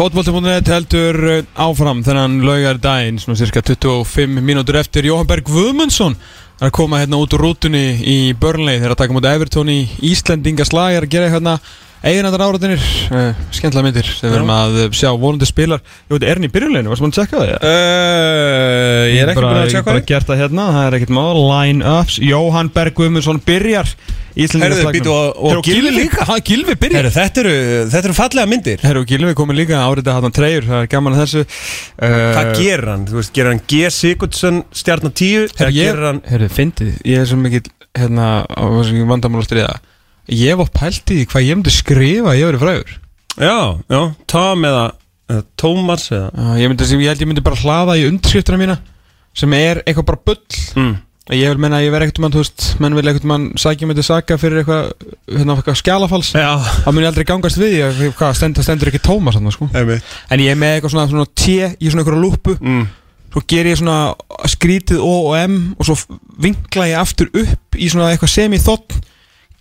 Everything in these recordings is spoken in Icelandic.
Fótbolti.net heldur uh, áfram þennan laugar daginn svona cirka 25 mínútur eftir Jóhann Berg Guðmundsson er að koma hérna út úr rútunni í Burnley þegar að taka mútið Evertón í Íslendinga slag að gera hérna eiginandar áraðinir uh, skemmtilega myndir sem við erum að sjá vonandi spilar. Ég veit, er hann í byrjunleginu, varst maður að tjekka það? Uh, ég er ekki búin að Ég tjekka bara það. gert það hérna, það er ekkert mál. Line-ups, Jóhann Berg Guðmundsson byrjar Herðu, býtu, og- og Gylfi líka? Ha, Gilvi byrjar. Heru, þetta, eru, þetta eru fallega myndir. Herru, Gilvi komið líka árið að hann treyur, það er gaman að þessu. Hvað uh, gerir hann? Veist, gerir hann G. Sigurdsson stjarnar 10 Eða Herru, ég, hann fyndið, ég er svo mikill hérna, á Ég var pælt í hvað ég myndi skrifa að ég verið frægur. Já, já, Tom eða, eða Thomas eða uh, ég, myndi, ég held ég myndi bara hlaða í undirskriftina mína sem er eitthvað bara bull. Mm. Ég vil menna að ég verð ekkert mann, þú veist, menn vil ekkert mann sækja myndi saka fyrir eitthvað, hérna, eitthvað skjálafals Já, Það mun ég aldrei gangast við, ég, hvað, stendur, stendur ekki Tómas hann, sko. Einmitt. En ég er með eitthvað svona, svona T í svona einhverja lúpu mm. svo ger ég svona skrítið O og M og svo vinkla ég aftur upp í svona eitthvað semi-þotn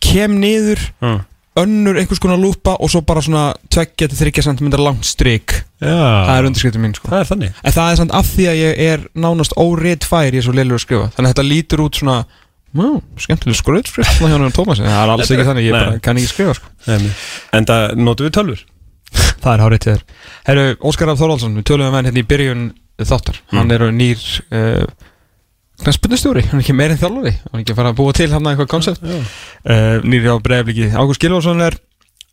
kem niður, mm. önnur einhvers konar lúpa og svo bara svona 2-3 cm langt strik. Já, það er undirskriftum mín sko. Það er þannig. En það er samt af því að ég er nánast óreitt fær ég er svo leilur að skrifa. Þannig að þetta lítur út svona Mú, skemmtileg skröðskrift það er alls ekki þannig, ég bara kann ekki skrifa sko. En það notum við tölfur það er hárið til þér. Óskar Af Þorvaldsson, við tölum um hann hérna í byrjun þáttar, hann er nýr uh, knæspundustjóri, hann er ekki meirinn þjálfari hann er ekki að fara að búa til hann eitthvað koncept uh, nýr á bregðarbliki Ágúst Gilvarsson er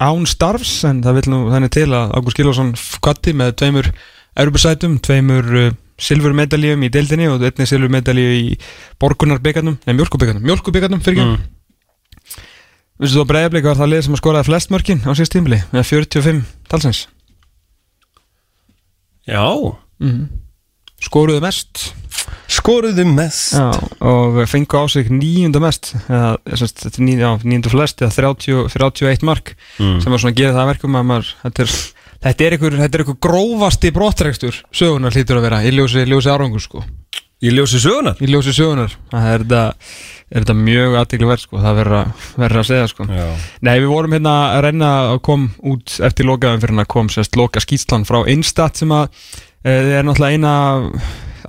án starfs en það vil nú þannig til að Ágúst Gilvarsson kvatti með tveimur Europasætum, tveimur uh, silfurmedaljum í deildinni og einnig silfurmedalju í borgunarbyggarnum, nei mjölkubyggarnum mjölkubyggarnum fyrir ekki mm. Vistu þú að bregðarblik var það lið sem að skoraði flest mörkin á síðast tímili með 45 talsins. Já, mm. Skoruðu mest. Skoruðu mest. Já, og fengu á sig níunda mest eða, semst, þetta er ní, já, níunda flest eða 30, 31 mark mm. sem var svona að gera það að verkum að maður þetta er, þetta er einhver, þetta er einhver grófasti brottrekstur sögunar hlýtur að vera í ljósi, ljósi árangur sko. Í ljósi sögunar í ljósi sögunar, það er þetta er þetta mjög aðtikli verð sko, það verður að, segja sko. Já, Nei, við vorum hérna að reyna að kom út eftir lokaðum fyrir að kom sérst loka skýtslan frá Einstat sem að e, er náttúrulega eina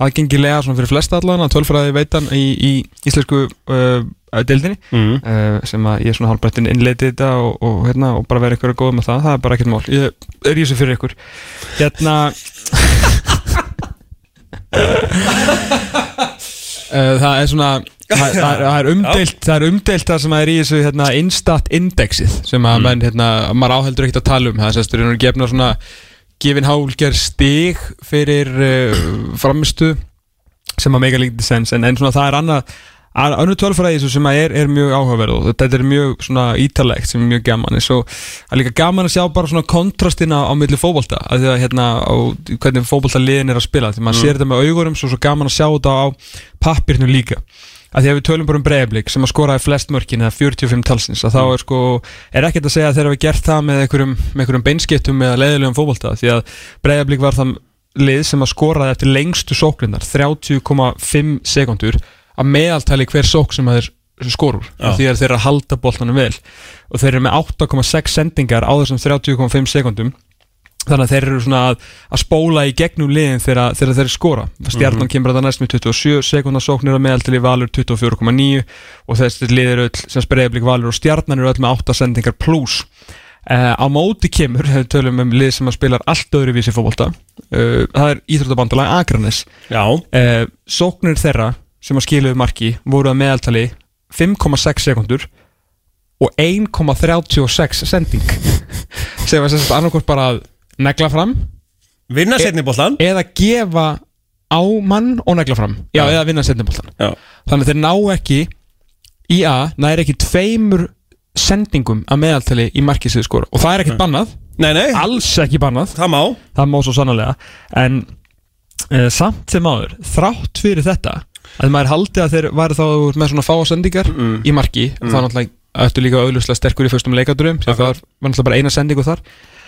aðgengilega svona fyrir flesta allan að tölfræði veitan í, í íslensku uh, deildinni. Mm. uh, sem að ég er svona hálfbrettin innleitið þetta og, og, hérna, og bara vera ykkur að góða með það það er bara ekkert mál, ég er í þessu fyrir ykkur. Hérna það er svona það, það, það er umdeilt það er umdeilt það sem er í þessu hérna, instat indexið sem að menn, hérna, maður áheldur ekkert að tala um. Það er nú gefna svona gefin hálger stig fyrir uh, framistu sem að mega lítið sens en, en svona það er annað Önnu tölfræði sem að er, er mjög áhugaverð og þetta er mjög ítalegt sem er mjög gaman svo er líka gaman að sjá bara kontrastina á milli fótbolta að því að hérna á hvernig fótbolta liðin er að spila því maður sér þetta með augurum svo svo gaman að sjá þetta á pappirnu líka að því að við tölum bara um breiðablik sem að skoraði flest mörkin eða 45 talsins að þá er sko, er ekkert að segja að þeir hafa gert það með einhverjum, með einhverjum beinskiptum eða leiðilegum fótbolta því að breiðablik var það lið sem að skoraði eftir lengstu sóklinnar 30,5 sekundur að meðaltali hver sók sem þeir skorur því að þeir eru að halda boltanum vel. Og þeir eru með 8,6 sendingar á þessum 30,5 sekundum þannig að þeir eru svona að, að spóla í gegnum liðin þegar, þegar þeir skora. Stjarnan kemur að það næst með 27 sekundar sóknir að meðaltali valur 24,9 og þessi lið eru öll sem spreðablík valur og stjarnan eru öll með 8 sendingar pluss Uh, á móti kemur, við tölum um lið sem spilar allt öðru vísi fótbolta. Uh, það er Íþróttabandalag Akranes uh, sóknir þeirra sem að skiluðu marki voru að meðaltali 5,6 sekundur og 1,36 sending. Sem var sérst annarkort bara að negla fram. Vinna setni bóltan eða gefa á mann og negla fram. Já, Já. eða vinna setniboltan þannig að þeir ná ekki í A, næri ekki tveimur sendingum að meðaltali í þið skora. Og það er ekkert bannað, nei, nei, alls ekki bannað. Það má. Það má svo sannlega en uh, samt sem áður, þrátt fyrir þetta að maður haldi að þeir væri þá með svona fáasendingar Mm. í marki mm. þá náttúrulega ættu líka auðvuslega sterkur í fyrstum leikadurum það var, var náttúrulega bara eina sendingu þar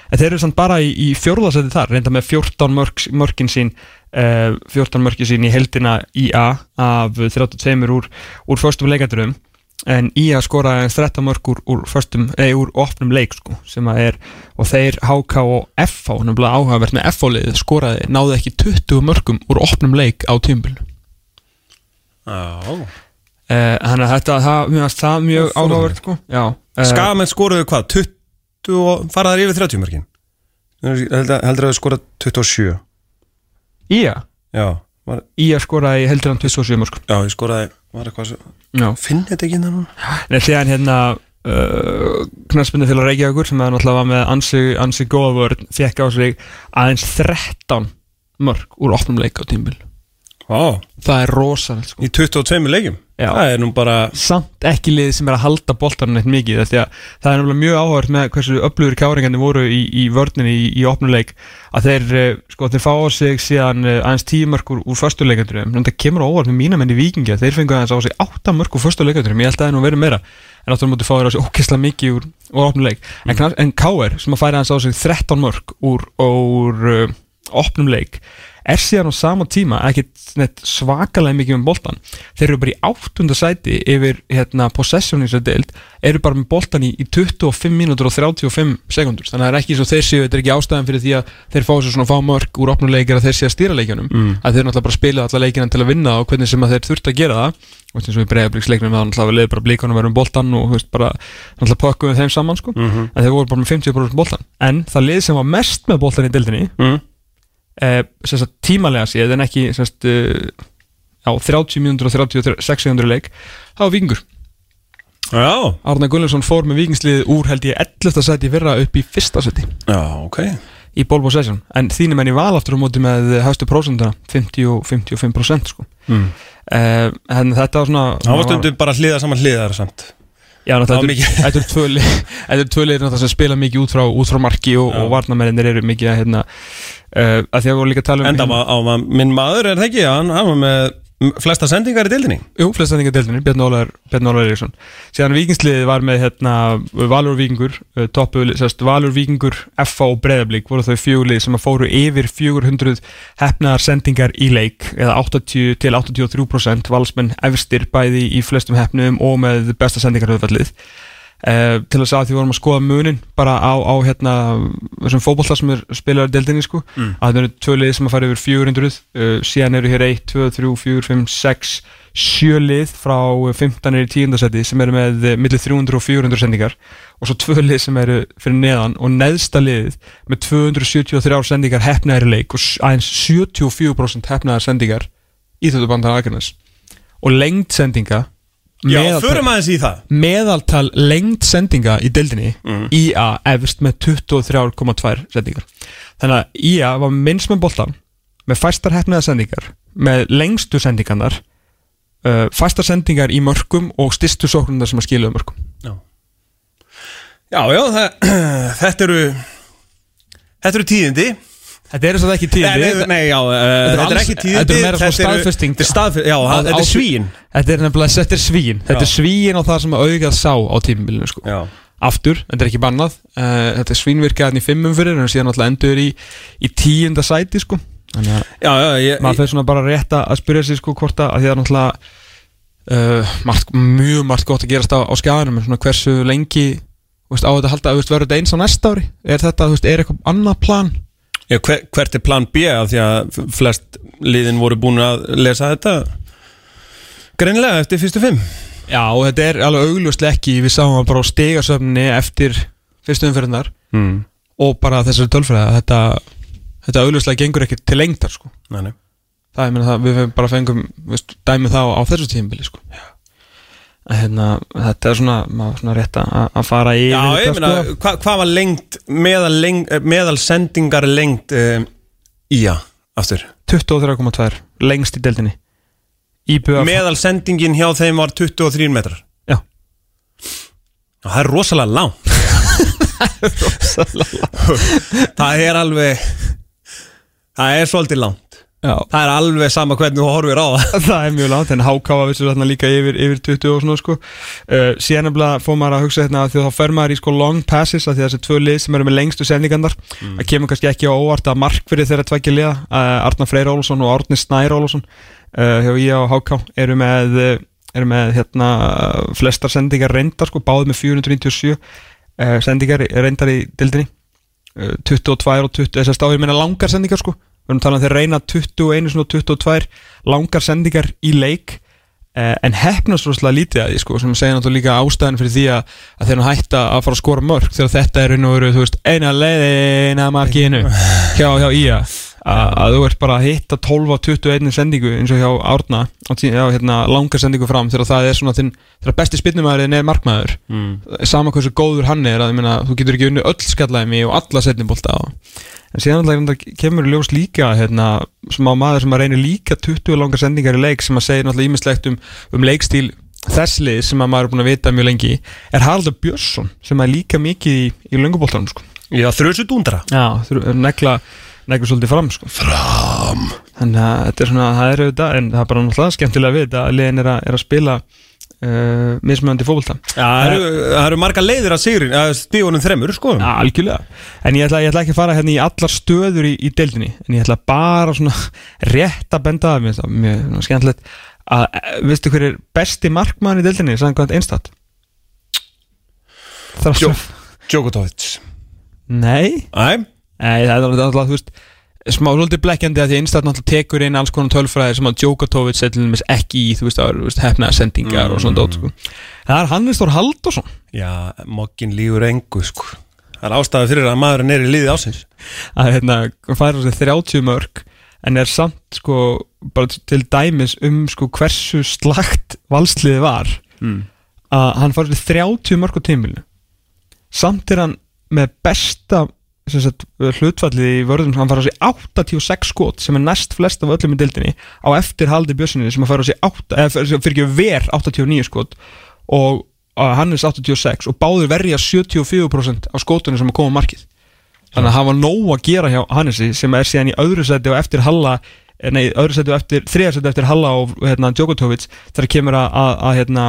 en þeir eru samt bara í, í fjórðasetti þar reynda með 14 mörk, mörkin sín uh, 14 mörkin sín í heldina IA af 32 úr, úr fyrstum leikadurum en IA skoraði 13 mörk úr, úr eða úr opnum leik sko, sem að er, og þeir HK og FH, nefnilega áhugavert með FH-lið skoraði, náðu ekki 20 mörkum úr opnum leik á tímbil Já. Þannig að þetta, það, mjög, það mjög er áhugavert sko. Eh, Skamenn skoruðu hvað? 20 og faraðar yfir 30 mörkin. Heldur að þau skorað 27 IA Já, var, IA skoraði heldur hann 27 mörk já ég skoraði Var eitthvað svo Já. Finn þetta ekki innan núna? En síðan hérna uh, knaspinu til að reykja okkur sem náttúrulega var með ansi, ansi góða vörn fekk á sig aðeins 13 mörk úr opnum leik á tímbil Vá. Það er rosalegt sko. Í 22 leikjum Já. Það er nú bara samt ekki lið sem er að halda boltanum neitt mikið því að það er náttúrulega mjög áhört með hversu öflugur káringandi voru í, í vörninni í, í opnuleik að þeir, eh, sko, þeir fá á sig síðan eh, aðeins tíu mörk úr, föstuleikandurum en það kemur á óvart með mína menn í vikingi að þeir fengu aðeins á sig átta mörk úr föstuleikandurum ég held að það er nú verið meira en náttúrulega mútið fá þér á sig ókesslega mikið úr, úr opnuleik en, knar- en K.R. sem að færa aðeins á sig 13 mörk úr, úr uh, er síðan á sama tíma ekkit neitt svakalega mikið um boltan þeir eru bara í áttunda sæti yfir hérna, possession í þessu deild eru bara með boltan í, í 25 mínútur og 35 sekundur þannig að það er ekki svo þeir séu, þetta er ekki ástæðan fyrir því að þeir fá sér svona fá mörg úr opnum leikir að þeir séu að stýra leikjunum Mm. að þeir náttúrulega bara spila alla leikina til að vinna og hvernig sem að þeir þurft að gera það og eins og við breiðabliksleiknum þá náttúrulega leið bara blíkanum verðum boltan og veist, bara náttúrulega við þeim saman sko. Mhm. en þeir voru bara með 50% boltan en það lið sem var mest með boltan í deildinni mm. Eh, sagt, tímalega séð en ekki sagt, eh, á 30 mínútur og 36 sekundur í leik það var vikingur Já Arna Gullarsson fór með vikingsliðið úr held ég 11. seti fyrra upp í fyrsta seti Já, ok í ball possession en þínum enn í val aftur á móti með hæstu prósenduna 50 og 55% sko. mm. eh, en þetta var svona Það var stundum bara hliða saman hliðar samt Já, náttúrulega, þetta eru tvö lið- þetta eru tvö liðir náttúrulega sem spila mikið út frá, út frá marki og, og varnamennir eru mikið að hérna uh, að því að við vorum líka að tala um Enda var, á, var minn maður er það ekki? Hann, hann var með flesta sendingar í dildinni Jú, flest sendingar deildinni, Bjarni Ólar, Eriksson Síðan vikingsliðið var með hérna, Valur Víkingur, uh, toppu sérst, Valur Víkingur, FA og Breiðablík voru þau fjögulið sem fóru yfir 400 hefnaðar sendingar í leik eða 80 til 83% valsmenn efstir bæði í flestum hefnum og með besta sendingarhauðfallið Uh, til að segja að því vorum að skoða munin bara á, á hérna þessum fótbolta sem er spilaður deildinni sko Mm. að það eru tvö lið sem að fara yfir 400 uh, síðan eru hér 1, 2, 3, 4, 5, 6 sjö lið frá 15 er í 10. seti sem eru með uh, millir 300 og 400 sendingar og svo tvö lið sem eru fyrir neðan og neðsta liðið með 273 sendingar hefnaðar í leik og aðeins 74% hefnaðar sendingar í þetta bandan aðgjörnast og lengd sendinga Já, förum aðeins í það. meðaltal lengd sendinga í deildinni Mhm. IA efst með 23,2 sendingar. Þannig að IA var minnst með boltan með fæstar hefniða sendingar með lengstu sendingarnar uh, fæstar sendingar í mörgum og styrstu sóknundar sem að skiluðu mörgum Já, já, það, þetta eru Þetta eru tíðindi Þetta er að ekki tíði Nei, nei, já, uh, þetta er ekki tíðindi þetta er meira eru- staðfesting. Þetta er já, Á- þetta er er nefnilega, þetta er svín. Þetta er svín á það sem að augað sá á tímabilinu sko. Já, Aftur, þetta er ekki bannað. Uh, Þetta er svínvirkaðan í fimmum fyrir En síðan alltaf endur í, í tíunda sæti sko. Þannig að já, já ég, maður fyrir svona bara rétt að að spyrja sig sko hvort að, að því að náttúrulega margt, mjög margt gott að gerast á, en svona hversu lengi á þetta að halda, veist, verður þetta eins á næsta ári? Er þetta, er eitthvað annað plan Já, hver, hvert er plan B af því að flest liðin voru búin að lesa þetta Greinlega eftir fyrstu fimm já, og þetta er alveg augljóslega ekki við sáum það bara á stegasöfninni eftir fyrstu umfyrirnar mm. og bara þessari tölfræði að þetta, þetta augljóslega gengur ekki til lengdar sko. Nei, nei það er meina það, við bara fengum veist, dæmið þá á þessu tímbili sko. að hérna, þetta er svona, svona rétt að að fara í Já, ég meina, hva, hvað var lengt meðal, lengt, meðal sendingar lengt um, Ía, aftur? 23,2 lengst í deildinni. Íbjöða Meðal sendingin hjá þeim var 23 metrar. Já. Já, Það er rosalega langt. Það er alveg Það er svolítið langt Já. Það er alveg sama hvernig þú horfir á það Það er mjög langt, en HK var vissu þarna líka yfir, yfir 20 og svona sko uh, Síðan nefnilega fór maður að hugsa hérna að því þá fer maður í sko long passes að því þessi tvö lið sem eru með lengstu sendingandar mm. að kemur kannski ekki á óvart að markverði þeirra tveggja liða uh, Arnar Freyr Ólfsson og Árni Snær Ólfsson uh, hjá IA og HK eru með, uh, eru með hérna flestar sendingar reyndar sko, báð með 497 uh, sendingar reyndar í dildinni uh, 22 og 20, þess að stáður meina langar sendingar sko við erum talað um þeir reyna 21 og 22 langar sendingar í leik eh, en hefnast rosalega lítið að því sko, sem segja náttúrulega líka ástæðan fyrir því að, að þeir hætta að fara að skora mörg þegar þetta er raun og veru, þú veist, eina leiðina markinu hjá, hjá Ía. Að, að þú ert bara að hitta 12 og 21 sendingu eins og hjá Árna já, hérna, langar sendingu fram þegar það er svona þinn, þegar besti spinnumæðurinn er markmaður. Mm. sama hversu góður hann er að, meina, þú getur ekki unni öll skallæmi og alla setnibólta og en síðan kemur ljós líka hérna, sem á maður sem að reynir líka 20 langar sendingar í leik sem að segja náttúrulega ímislegt um, um leikstíl þess lið sem að maður er búin að vita mjög lengi er Haraldur Björnsson sem er líka mikið í, í löngubóltanum sko. Já, þrjusu dúndra Já, að negla negla svolítið fram sko. Fram þannig að þetta er svona, það er auðvitað en það er bara náttúrulega skemmtilega við að liðin er er að spila uh, mismöndi fókbólta Já, það eru, það eru marga leiðir að sigrin að stígunum þremur, sko. Ja, algjörlega, en ég ætla, ég ætla ekki að fara hérna í allar stöður í, í deildinni en ég ætla bara svona rétt að benda að mér, svona skemmtilegt að, eh, veistu hver er besti markmann í deildinni, samkvæmt einstat? Það Jó. svo Djokotovic Nei, nei, það er alltaf, þú veist smá svolítið blekkjandi að því einstat náttúrulega tekur inn alls konar tölfræðir sem að Djokotovic er til dæmis ekki í, þú veist, það er hefnaða sendingar og svona dót, sko. Það er Hannes Þór Halldórsson. Já, mokkin lífur engu, sko. Það er ástæði fyrir að maðurinn er í liði ásins að hérna færa sér 30 mörg en er samt sko bara til dæmis um sko hversu slagt valsliði var. Mm. að hann færa sér 30 mörg á tímilinu samt er hann með besta sagt, hlutfallið í vörðum hann færa sér 86 skot sem er næst flest af öllum í dildinni á eftir haldi bjössinni sem hann færa sér 8, eða fyrir ekki ver 89 skot. Og að Hannes 86 og báður verja 74% af skotunum sem að koma á markið. Þannig að hafa nóg að gera hjá Hannesi sem er síðan í öðru seti og eftir Halla eh, nei, öðru seti og eftir, þriða seti eftir Halla og hérna, Djokotovic þegar kemur að, að, að, hérna,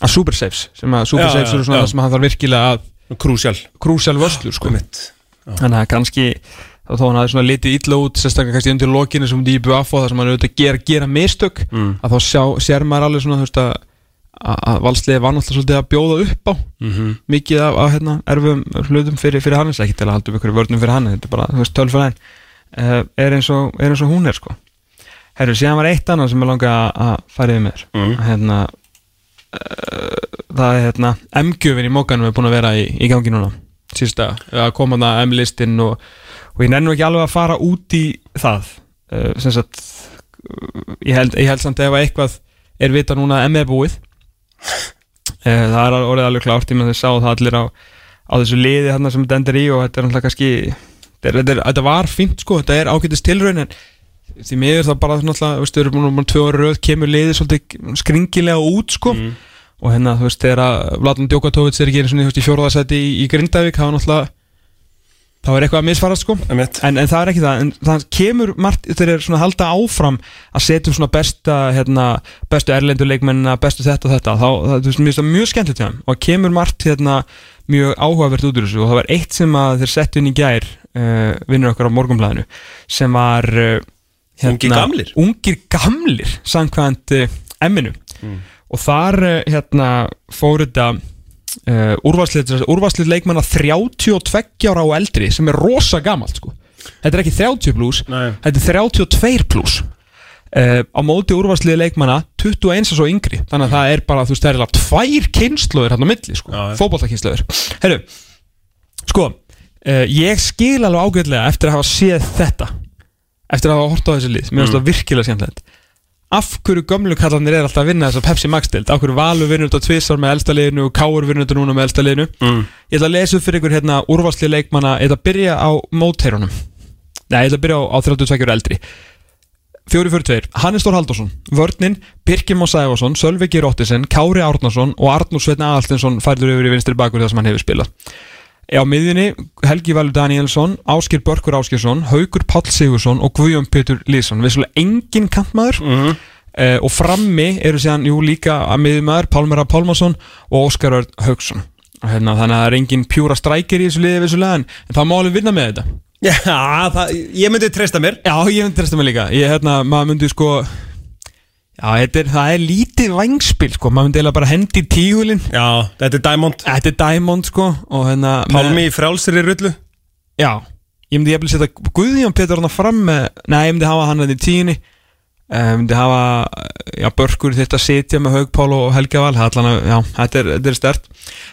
að super saves sem að super Já, saves já, eru svona það sem hann þarf virkilega að Krúsjál. Vörslur sko. Mitt þannig að kannski þá þó hann hafi svona litið illa út sérstaklega kannski undir lokinu sem í BUF og það sem hann auðvitað gera, gera mistök Mm. að þá sjá, sér maður alveg svona þú veist að að valsliði var náttúrulega svolítið að bjóða upp á Mhm. mikið af, af hérna, erfum hlutum fyrir, fyrir Hannes ekki til að halda upp ykkur vörnum fyrir hann þetta er bara, þú veist, tölfræðin uh, er, eins og, er eins og hún er sko Herru, síðan var eitt annað sem ég langa að- fara yfir með þér Mm. hérna uh, það er hérna M-gjöfin í mókanum er búin að vera í, í gangi núna síðustu dag, að koma það M-listin og, og ég nennu ekki alveg að fara út í það uh, sem sagt uh, ég held, ég held samt ef að eitthvað er vita núna að M er búið uh, það er orðið alveg klárt ég með þess að það allir á, á þessu liði hérna sem þetta endur í og þetta er náttúrulega kannski þetta, þetta, var fínt sko, þetta er ágætist tilraun en því miður það bara náttúrulega, veistu, við erum búin að tvö ára röð kemur liðið svolítið skringilega út sko Mm. Og hérna þú veist þegar að Vladan Djokotovic er ekki einu svona þú veist í fjórðarsæti í, í Grindavík það var náttúrulega þá er eitthvað að misfarast sko. En, en það er ekki það, en það kemur margt þeir eru svona að halda áfram að setja upp svona besta, hérna, bestu erlendu leikmennina, bestu þetta og þetta. Þá, það, þú veist, það mjög skemmtilegt hjá þeim. Og kemur margt, hérna, mjög áhugavert út úr þessu. Og það var eitt sem að þeir settu inn í gær uh, vinnur okkar á morgunblæðinu sem var uh, Ungir gamlir? gamlir, samkvæmt uh, emminu Mm. Og þar uh, hérna fór þetta uh, úrvarslið, leikmanna 32 ára og eldri sem er rosa gamalt sko. þetta er ekki 30 plus Nei. þetta er 32 plus uh, á móti úrvarslið leikmanna 21 og yngri. Þannig að það er bara, þú veist, það er alveg tvær kynnslóðir hann á milli, sko, fótballtakynnslóðir herru, sko uh, ég skil alveg ágætlega eftir að hafa séð þetta. Eftir að hafa hort á þessi lið, mér finnst það virkilega skemmtilegt af hverju gömlu kallarnir er alltaf að vinna þess að Pepsi Max dild, af hverju Valur vinnur þetta tvisar með elsta liðinu og Káur vinnur þetta núna með elsta liðinu? Mm. ég ætla að lesa upp fyrir ykkur hérna úrvarsli leikmanna, ég ætla að byrja á móteirunum nei, ég ætla að byrja á, á 32 ára eldri. 442, Hannes Þór Halldórsson Vörnin, Birkir Má Sæfarsson Sölvi G. Róttisen, Kári Árnason og Arnúr Sveitna Aðalstinsson færður yfir í vinstri bakur þar sem hann hefur spilað á miðjunni Helgi Valur Danielsson Áskir Börkur Áskirsson Haugur Páll Sigursson og Guðjón Pétur Lýsson við svolítið engin kantmaður. Mhm. uh, og frammi eru síðan jú líka að miðjumæður Pálmara Pálmason og Óskar Örd Haugsson hérna þannig að það er engin pjúra strækir í þessu liði vissulega en, það má alveg vinna með þetta. Já, það, ég myndi treysta mér. Já, ég myndi treysta mig líka. Ég, hérna, maður myndi sko Já, er, það er lítið vangspil sko. Maður myndi eiginlega bara hendi í tígulinn. Já, þetta er Diamond. Þetta er Diamond sko hérna með- Pálmi í rullu. Já, ég myndi jafnvel setja Guðjón Pétur hann fram með Nei, ég myndi hafa hann hann í tíunni. Eh, Ég myndi hafa Já, Börkur þetta setja með Haugpál og Helga Val. Það er allan að, já, þetta er, þetta er stert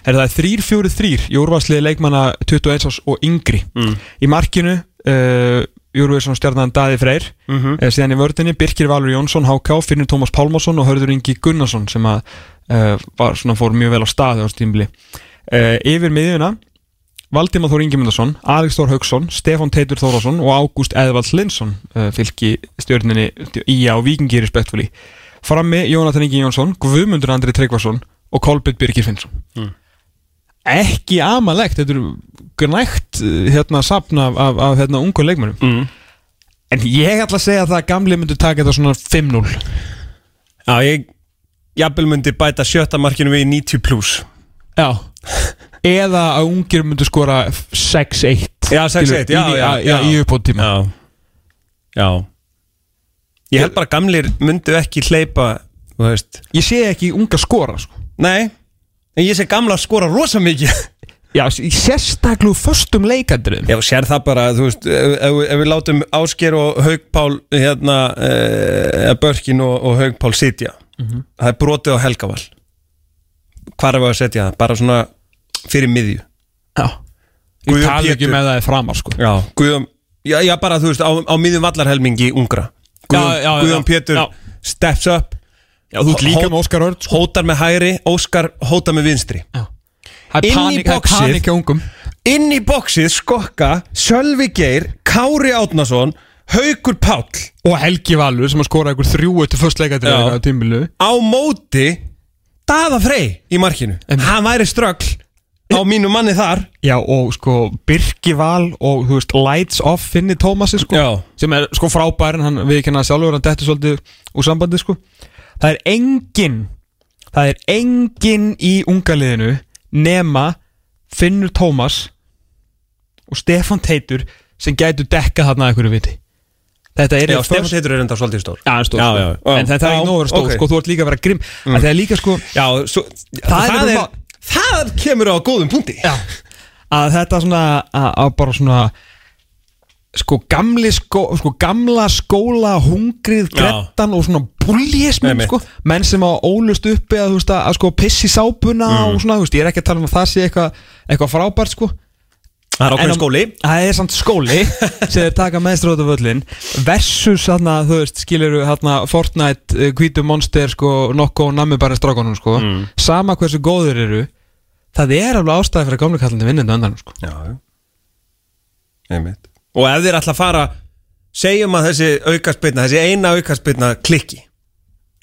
er Það er 3-4-3 í úrvarsliði leikmanna 21 árs og yngri. Mm. Í markinu uh, Júruvísson stjarnan Daði Freyr Mhm. Eh, síðan í vördinni Birkir Valur Jónsson HK, Finnur Tómas Pálmarsson og Hörður Ingi Gunnarsson sem að uh, var, svona, fór mjög vel á staði á stímbili uh, yfir miðjuna Valdimar Þór Ingemyndarsson, Alex Þór Haugsson Stefán Teitur Þórásson og Ágúst Eðvald Linsson uh, fylki stjörninni Ía og Víkingi respektfúli frammi Jónatan Ingi Jónsson, Guðmundur Andri Tryggvason og Kolbjörn Birgir Finnsson Mm. ekki amalegt þetta er gnægt eh, hérna sapn af, af, af hérna ungu leikmennum mm. En ég ætla að segja að það að gamli myndi taka þetta svona 5-0 Já, ég Jafnvel myndi bæta sjötta markinu við í 90 plus Já. Eða að ungir myndi skora 6-1 Já, 6-1, skilur, já, já, já, já. Í uppbóttíma Já. Já. Ég held bara að gamlir myndu ekki hleypa Þú veist. Ég sé ekki unga skora sko. Nei En ég sé gamla skora rosa mikið Já, í sérstaklu föstum leikandrið Já, sér það bara, þú veist Ef, ef, ef við látum Ásker og Haugpál Hérna e, Börkin og, og Haugpál sitja Það er brotið á Helgavall Hvar er við að setja það? Bara svona fyrir miðju Já Ég tala ekki með það er framar sko. Já, Guðjón Já, já bara, þú veist, á, á miðjum vallarhelmingi ungra Guðjón, Já, já, já. Guðjón Pétur Já. steps up Já, þú líka með Óskar Örd sko. Hótar með hægri, Óskar hótar með vinstri er Inn í ungum. Inn í bóksið skokka Sölvi Geir, Kári Átnason Haukur Páll. Og Helgi Valur sem að skora einhver þrjú leikandrið Já. á tímbilu Á móti Daða Frey í markinu. En- Hann væri ströggl á mínu manni þar. Já, og sko Birki Val og þú veist Lights Off Finni Tómasi sko Já. sem er sko frábær en hann við hann sjálfur hann dettur svolítið úr sambandi sko. Það er engin það er engin í ungaliðinu nema Finnur Tómas og Stefan Teitur sem gætu dekka þarna einhverju viti þetta er Já, eitt Stefán föst- Teitur er enda svolítið stór Já, stór, Já, sko. já, já. en þetta er Já, ekki vera stór ok. sko, þú ert líka að vera grimm mm. það er líka sko Já, svo, Það það, er er, það kemur á góðum punkti Já Að þetta svona að, að bara svona Sko gamli skó, sko gamla skóla hungrið, grettan og svona Einmitt. sko menn sem að ólust uppi að, veist, að, að sko pissi sápuna Mm. og svona, veist, ég er ekki að tala um að það sé eitthvað eitthvað frábært sko Það er á- skóli Það er samt skóli sem þeir taka meðstróta völlin versus þarna, þú veist, skilur þarna Fortnite, uh, Hvítu Monster sko, Nokko og Nammi bara strákonum sko Mm. sama hversu góður eru það er alveg ástæði fyrir að gamle kallandi vinnandi öndanum sko já Einmitt. Og ef þeir ætla að fara segjum að þessi aukaspilna, þessi eina aukaspilna klikki.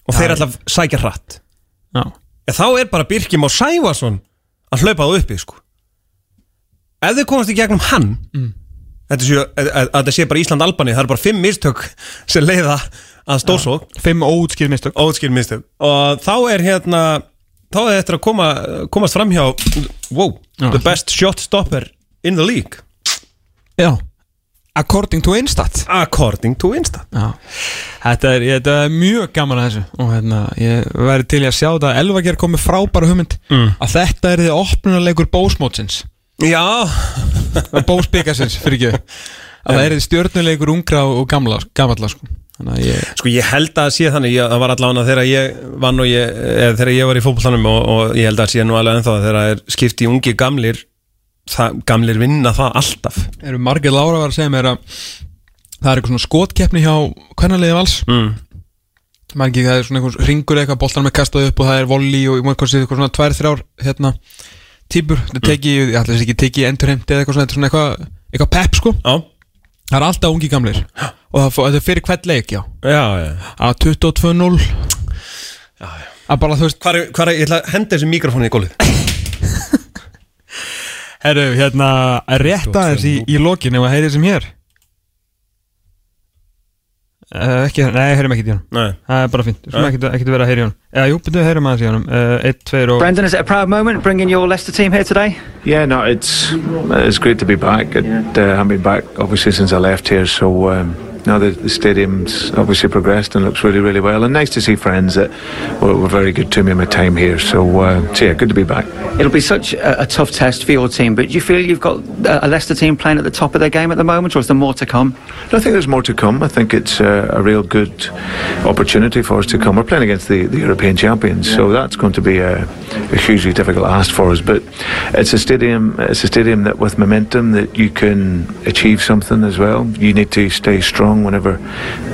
Og Já, þeir að sækja hratt. Já, þá er bara Birkjum á Sævason að hlaupa það uppi sko. ef þeir komast í gegnum hann Mm. þetta sé, að, að, að sé bara Ísland-Albani það er bara fimm mistök sem leiða að stórsók, fimm óutskýr mistök. Ótskil mistök. Og þá er hérna þá er þetta að koma, komast fram hjá wow, Já. the best shot stopper in the league. Já According to Instat. According to Insta Já. Þetta er, þetta er mjög gaman að þessu. Og hérna, ég væri til að sjá þetta. Elvager komið frábæra hugmynd Mm. að þetta er því opnunarleikur bósmótsins. Já, bósbyggasins, fyrir ekki. Að það er því stjörnuleikur ungra og gamla, gamalla sko. ég sko ég held að sé þannig. Ég, það var allavega þegar ég vann og ég þegar ég var í fótboltanum og, og ég held að sé nú alveg ennþá að þegar það er skipt í ungi gamlir það, gamlir vinna það alltaf. Eru margir Lára var að segja mér að það er eitthvað svona skotkeppni hjá hvernaliði vals. Mm. ekki, það er svona einhvers ringur eitthvað boltan með kastað upp og það er volley og eitthvað, eitthvað svona tvær, þrjár hérna, típur, þetta teki, ég ætla þess ekki teki endurheimt eða eitthvað svona, eitthvað, eitthvað pepp sko, Já, það er alltaf ungi gamlir. Og það, er fyrir hvert leik, já. Já, já. Að 22-0 að bara þú veist Hvar er, hvar er, ég ætla að henda þessu mikrofónu í gólfið Erðu, hérna, rétt aðeins í, í lokin ef að heyrið sem hér uh, Ekki, nei, heyrim ekki í hann Nei. Það er bara fínt, við skulum ekki vera að heyra í hann Eða, jú, byrjuðu að heyrum aðeins í hann uh, Eitt, tveir og Brendan, is it a proud moment bringing your Leicester team here today? Yeah, no, it's it's great to be back. It, uh, I've been back obviously since I left here, so um, now the, the stadium's obviously progressed and looks really, really well. And nice to see friends that were, were very good to me in my time here. So, uh, so yeah, good to be back. It'll be such a, a tough test for your team, but do you feel you've got a a Leicester team playing at the top of their game at the moment, or is there more to come? I think there's more to come. I think it's uh, a real good opportunity for us to come. We're playing against the, the European champions, so that's going to be a, a hugely difficult ask for us. But it's a stadium. It's a stadium that with momentum that you can achieve something as well. You need to stay strong whenever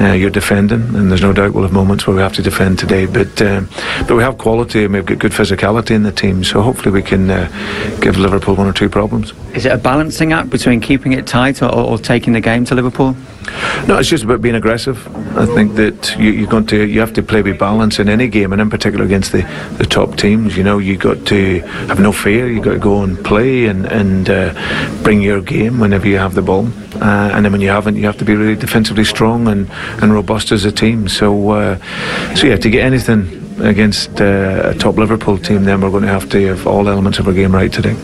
uh, you're defending, and there's no doubt we'll have moments where we have to defend today. But um, but we have quality and we've got good physicality in the team, so hopefully we can uh, give Liverpool one or two problems. Is it a balancing act between keeping it tight or, or taking the game to Liverpool? No, it's just about being aggressive. I think that you, you're going to you have to play with balance in any game, and in particular against the, the top teams. You know, you got to have no fear. You got to go and play and and uh, bring your game whenever you have the ball. Uh, and then when you haven't, you have to be really defensively strong and, and robust as a team. So, uh, so yeah, to get anything against uh, a top Liverpool team, then we're going to have to have all elements of our game right today.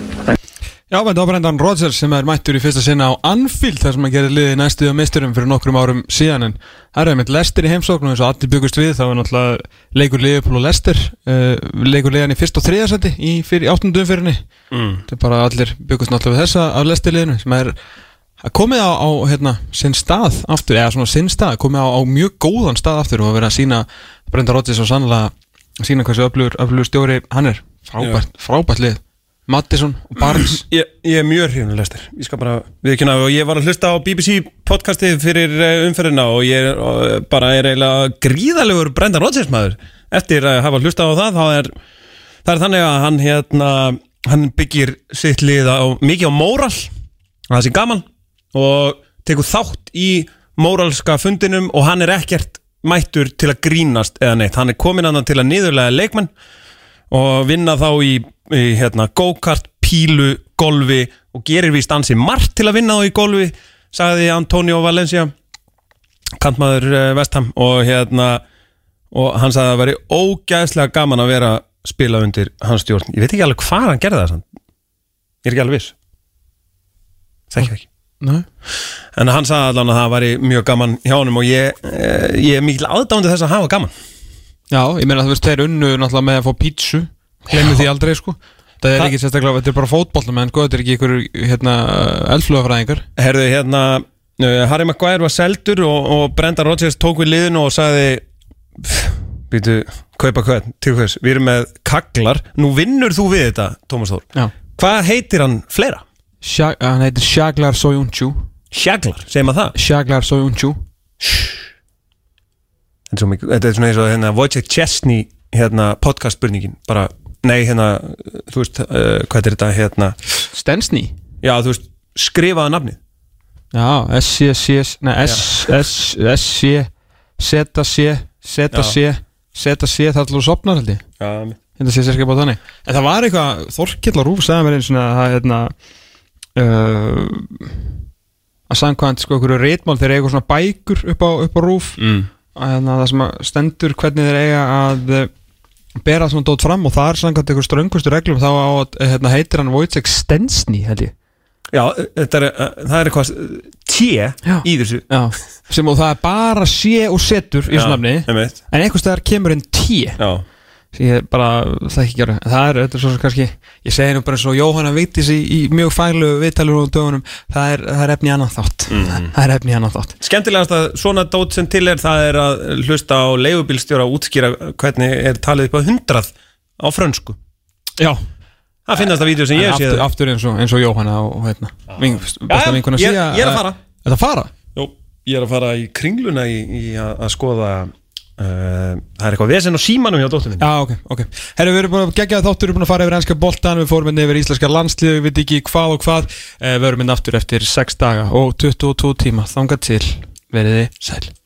Já, þetta var Brendan Rodgers sem er mættur í fyrsta sinna á Anfield þar sem að gera liði næstuði á misturum fyrir nokkrum árum síðan en það er einmitt Lester í heimsóknu eins og allir byggust við þá er náttúrulega leikur Liverpool og Lester uh, leikur liðan í fyrst og þriðarsætti í, fyrir, í áttundu umfyrinni mm. þetta er bara allir byggust náttúrulega við þessa af Lester liðinu sem er að komið á, á hérna, sinn stað aftur eða svona sinn stað, komið á, á mjög góðan stað aftur og að vera að sína Brendan Rodgers og sannlega sína Mattisson og Barnes. Ég, ég er mjög hrifnur lestir Ég skal bara viðkynna og ég var að hlusta á BBC podcastið fyrir eh, umferðina og ég er, eh, bara er eiginlega gríðalegur Brendan Rodgers maður. Eftir að hafa hlusta á það þá er, það er þannig að hann hérna, hann byggir sitt lið á, mikið á móral. Það sé gaman. Og tekur þátt í móralska fundinum og hann er ekkert mættur til að grínast eða neitt, hann er komin annan til að niðurlega leikmenn og vinna þá í hérna, go-kart, pílu, golfi og gerir víst ansi margt til að vinna þá í golfi, sagði Antonio Valencia kantmaður Vestham og hérna og hann sagði að það væri ógæðslega gaman að vera að spila undir hans stjórn. Ég veit ekki alveg hvað hann gerði það samt. ég er ekki alveg viss. Það ekki. Nei. en hann sagði allan að það væri mjög gaman hjá honum og ég, eh, ég er mikil aðdándi þess að hafa gaman. Já, ég meina þú veist, þeir unnu náttúrulega með að fá pítsu Glemmu því aldrei, sko. Það er Það- ekki sérstaklega, þetta er bara fótbollum En sko, þetta er ekki ykkur, hérna, eldflugafræðingar Herðu, hérna uh, Harry Maguire var seldur og, og Brenda Rodgers tók við liðinu og sagði Býtu, kaupa hvað, til hvers? Við erum með kaglar. Nú vinnur þú við þetta, Tómas Þór. Já. Hvað heitir hann fleira? Shag, Hann heitir Shaglar Soyuncu. Sjaglar, segir maður það? Shaglar Soyuncu. Þetta er, er svona eins og hérna Wojciech Chesney hérna podcast spurningin bara, nei hérna, þú veist uh, hvað er þetta hérna? Stensny Já, þú veist, skrifaða nafnið. Já, S-C-C Nei, S-S-S-C Z-C Z-C Z-C Það er alltaf sopnar held ég. Já, Þetta sé sérskip á þannig. En það var eitthvað, Þorkill Rúf sagði mér eins og að það hérna uh, að samkvæmt sko einhverju reitmál þeir eiga svona bækur upp á, upp á Rúf. Mm. að hérna, það sem að stendur hvernig þeir eiga að bera svona dót fram og það er samkvæmt einhver ströngustu reglum þá á að hérna, heitir hann Wojciech Stensny held ég. Já, þetta er, uh, það er eitthvað tje í þessu. Já. sem og það er bara sé og setur í þessu nafni. en einhvers staðar kemur en tí Já, ég bara það ekki gera en það er, þetta er svo sem kannski ég segi nú bara eins og Jóhanna Vigdís í, í mjög fælu viðtalur og dögunum það er, það er efni annan þátt. Það er efni annan þátt. Skemmtilegast að svona dót sem til er það er að hlusta á leigubílstjóra að útskýra hvernig er talið upp á hundrað á frönsku. Já, Það finnast það vídeo sem ég en sé aftur, eins, og, eins og Jóhanna og, og hérna. Ving, besta vinkona ég, síða ég er að fara. Er að fara? Jó, ég er að fara í kringluna í, í að, að skoða það er eitthvað vesen á símanum hjá dóttur minni Já, ok, ok. Herru, við erum búin að gegja þáttur, við erum búin að fara yfir ennska boltan Við fórum inn yfir íslenska landslið, við veit ekki hvað og hvað. Eh, Við erum inn aftur eftir 6 daga og 22 tíma. Þangað til, veriði sæl